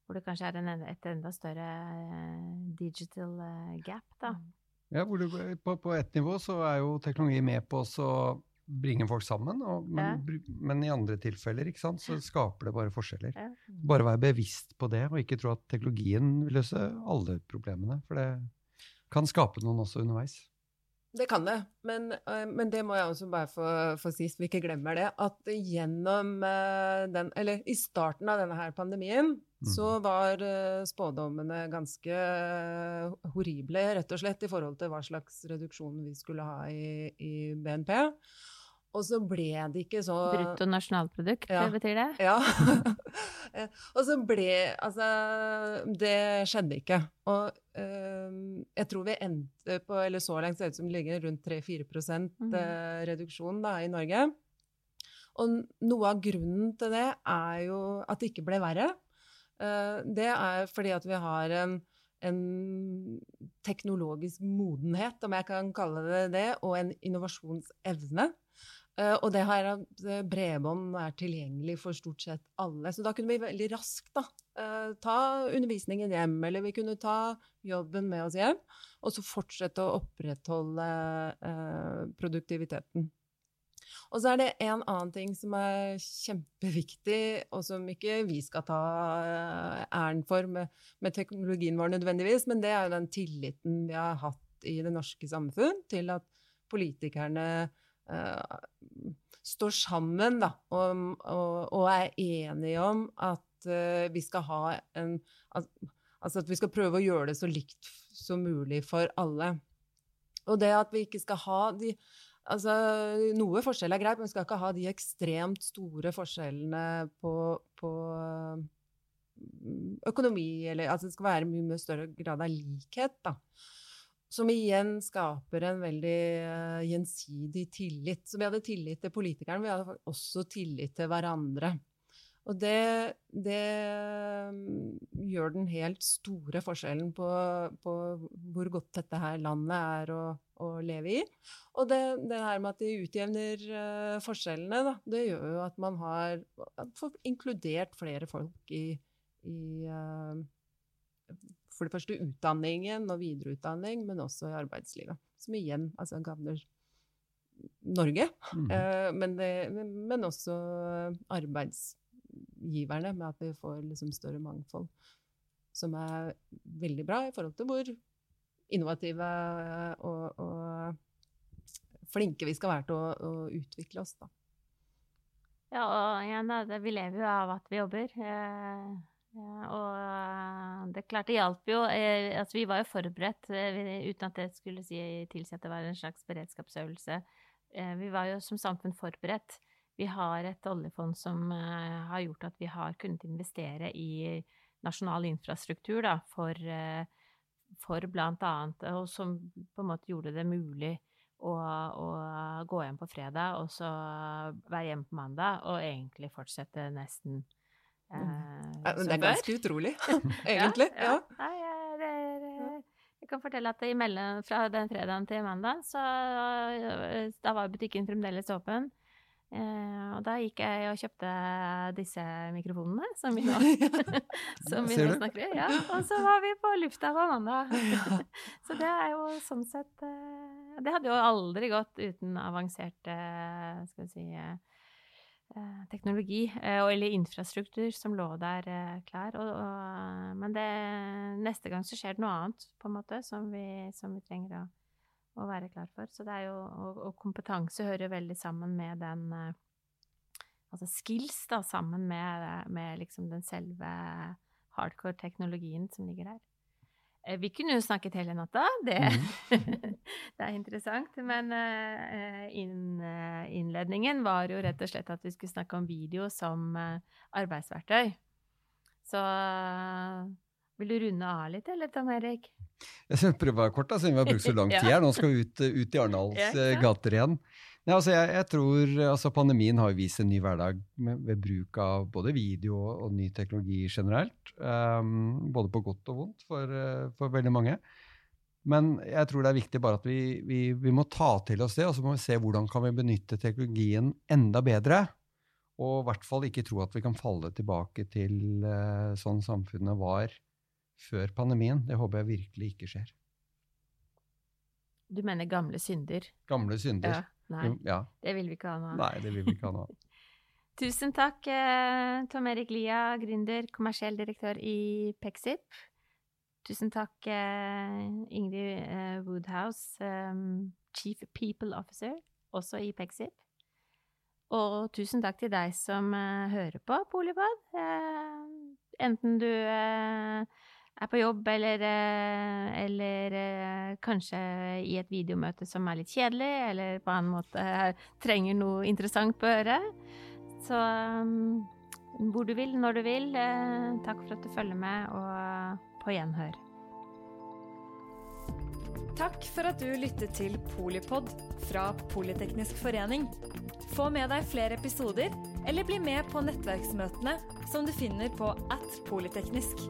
Hvor det kanskje er en, et enda større eh, digital eh, gap, da. Mm. Ja, hvor du, på, på ett nivå så er jo teknologi med på å bringe folk sammen, og, men, ja. men, i andre tilfeller ikke sant, så skaper det bare forskjeller. Ja. Bare være bevisst på det, og ikke tro at teknologien vil løse alle problemene. For det kan skape noen også underveis. Det kan det, men, eh, men, det må jeg også bare få, få si, så vi ikke glemmer det. At gjennom eh, den Eller i starten av denne her pandemien. Så var eh, spådommene ganske horrible, rett og slett, i forhold til hva slags reduksjon vi skulle ha i, i BNP. Og så ble det ikke så Brutto nasjonalprodukt, ja. det betyr det? Ja. og så ble Altså, det skjedde ikke. Og øh, jeg tror vi endte på, eller så langt ser det ut som det ligger rundt 3-4 mm. Eh, reduksjon da, i Norge. Og noe av grunnen til det er jo at det ikke ble verre. Uh, det er fordi at vi har en en teknologisk modenhet, om jeg kan kalle det det, og en innovasjonsevne Uh, og det her at eh, bredbånd er tilgjengelig for stort sett alle. Så da kunne vi veldig raskt da, ta undervisningen hjem, eller vi kunne ta jobben med oss hjem, og så fortsette å opprettholde produktiviteten. Og så er det en annen ting som er kjempeviktig, og som ikke vi skal ta æren for med, med teknologien vår nødvendigvis, men det er jo den tilliten vi har hatt i det norske samfunn til at politikerne uh, står sammen da, og, og, og, er enige om at uh, vi skal ha en Altså at vi skal prøve å gjøre det så likt som mulig for alle. Og det at vi ikke skal ha de Altså, noe forskjell er greit, men vi skal ikke ha de ekstremt store forskjellene på, på økonomi, eller altså det skal være mye, mye større grad av likhet, da. Som igjen skaper en veldig uh, gjensidig tillit. Så vi hadde tillit til politikerne, vi hadde også tillit til hverandre. Og det, det um, gjør den helt store forskjellen på, på, hvor godt dette her landet er å, å leve i. Og det, det, her med at de utjevner uh, forskjellene, da, det gjør jo at man har inkludert flere folk i, i uh, for det første utdanningen og videreutdanning, men også i arbeidslivet. Som igjen altså, gagner Norge, mm. uh, men, det, men, også arbeidsgiverne, med at vi får liksom større mangfold. Som er veldig bra i forhold til hvor innovative og, og flinke vi skal være til å, å utvikle oss, da. Ja, og igjen, vi lever jo av at vi jobber. Eh, ja, og det klart det hjalp jo. Eh, altså, vi var jo forberedt, eh, uten at det skulle si, tilsi at det var en slags beredskapsøvelse. Vi var jo som samfunn forberedt. Vi har et oljefond som har gjort at vi har kunnet investere i nasjonal infrastruktur da, for, for annet, og som på en måte gjorde det mulig å, å, gå hjem på fredag, og så være hjemme på mandag, og egentlig fortsette nesten Eh, det er ganske utrolig, egentlig. ja, ja. Nei, det er, eh, jeg kan fortelle at imellom, fra den fredagen til mandag, så eh, da var butikken fremdeles åpen. Eh, og da gikk jeg og kjøpte disse mikrofonene som vi nå, som vi nå snakker i. Ja, og så var vi på lufta på mandag. så det er jo sånn sett Det hadde jo aldri gått uten avanserte, skal vi si Eh, teknologi eh, eller infrastruktur som lå der eh, klar. Og, og, men det, neste gang så skjer det noe annet, på en måte, som vi, som vi trenger å, å, være klar for. Så det er jo, og, og kompetanse hører veldig sammen med den Altså skills, da, sammen med, med liksom den selve hardcore teknologien som ligger der. Eh, vi kunne jo snakket hele natta, det, mm. det er interessant. Men uh, innledningen var jo rett og slett at vi skulle snakke om video som arbeidsverktøy. Så vil du runde av litt, eller Tom Erik? Jeg prøver prøve å være kort, da, siden vi har brukt så lang tid her. Nå skal vi ut, ut i Arendals gater igjen. Nei, altså jeg, jeg, tror altså Pandemien har vist en ny hverdag med, ved bruk av både video og, ny teknologi generelt. Um, både på godt og vondt for, uh, for, veldig mange. Men jeg tror det er viktig bare at vi, vi, vi må ta til oss det, og så må vi se hvordan kan vi benytte teknologien enda bedre. Og i hvert fall ikke tro at vi kan falle tilbake til uh, sånn samfunnet var før pandemien. Det håper jeg virkelig ikke skjer. Du mener gamle synder? Gamle synder. Ja. Nei, ja. det vil vi ikke ha nå. Nei, det vil vi ikke ha nå. Tusen takk, eh, Tom Erik Lia, gründer, kommersiell direktør i Pexip. Tusen takk, eh, Ingrid eh, Woodhouse, Chief People Officer, også i Pexip. Og tusen takk til deg som hører på Polipod. Enten du er på jobb eller, eller kanskje i et videomøte som er litt kjedelig, eller på annen måte trenger noe interessant på øret. Så um, hvor du vil, når du vil. takk for at du følger med, og på gjenhør. Takk for at du lyttet til Polipod fra Politeknisk forening. Få med deg flere episoder, eller bli med på nettverksmøtene som du finner på at polyteknisk.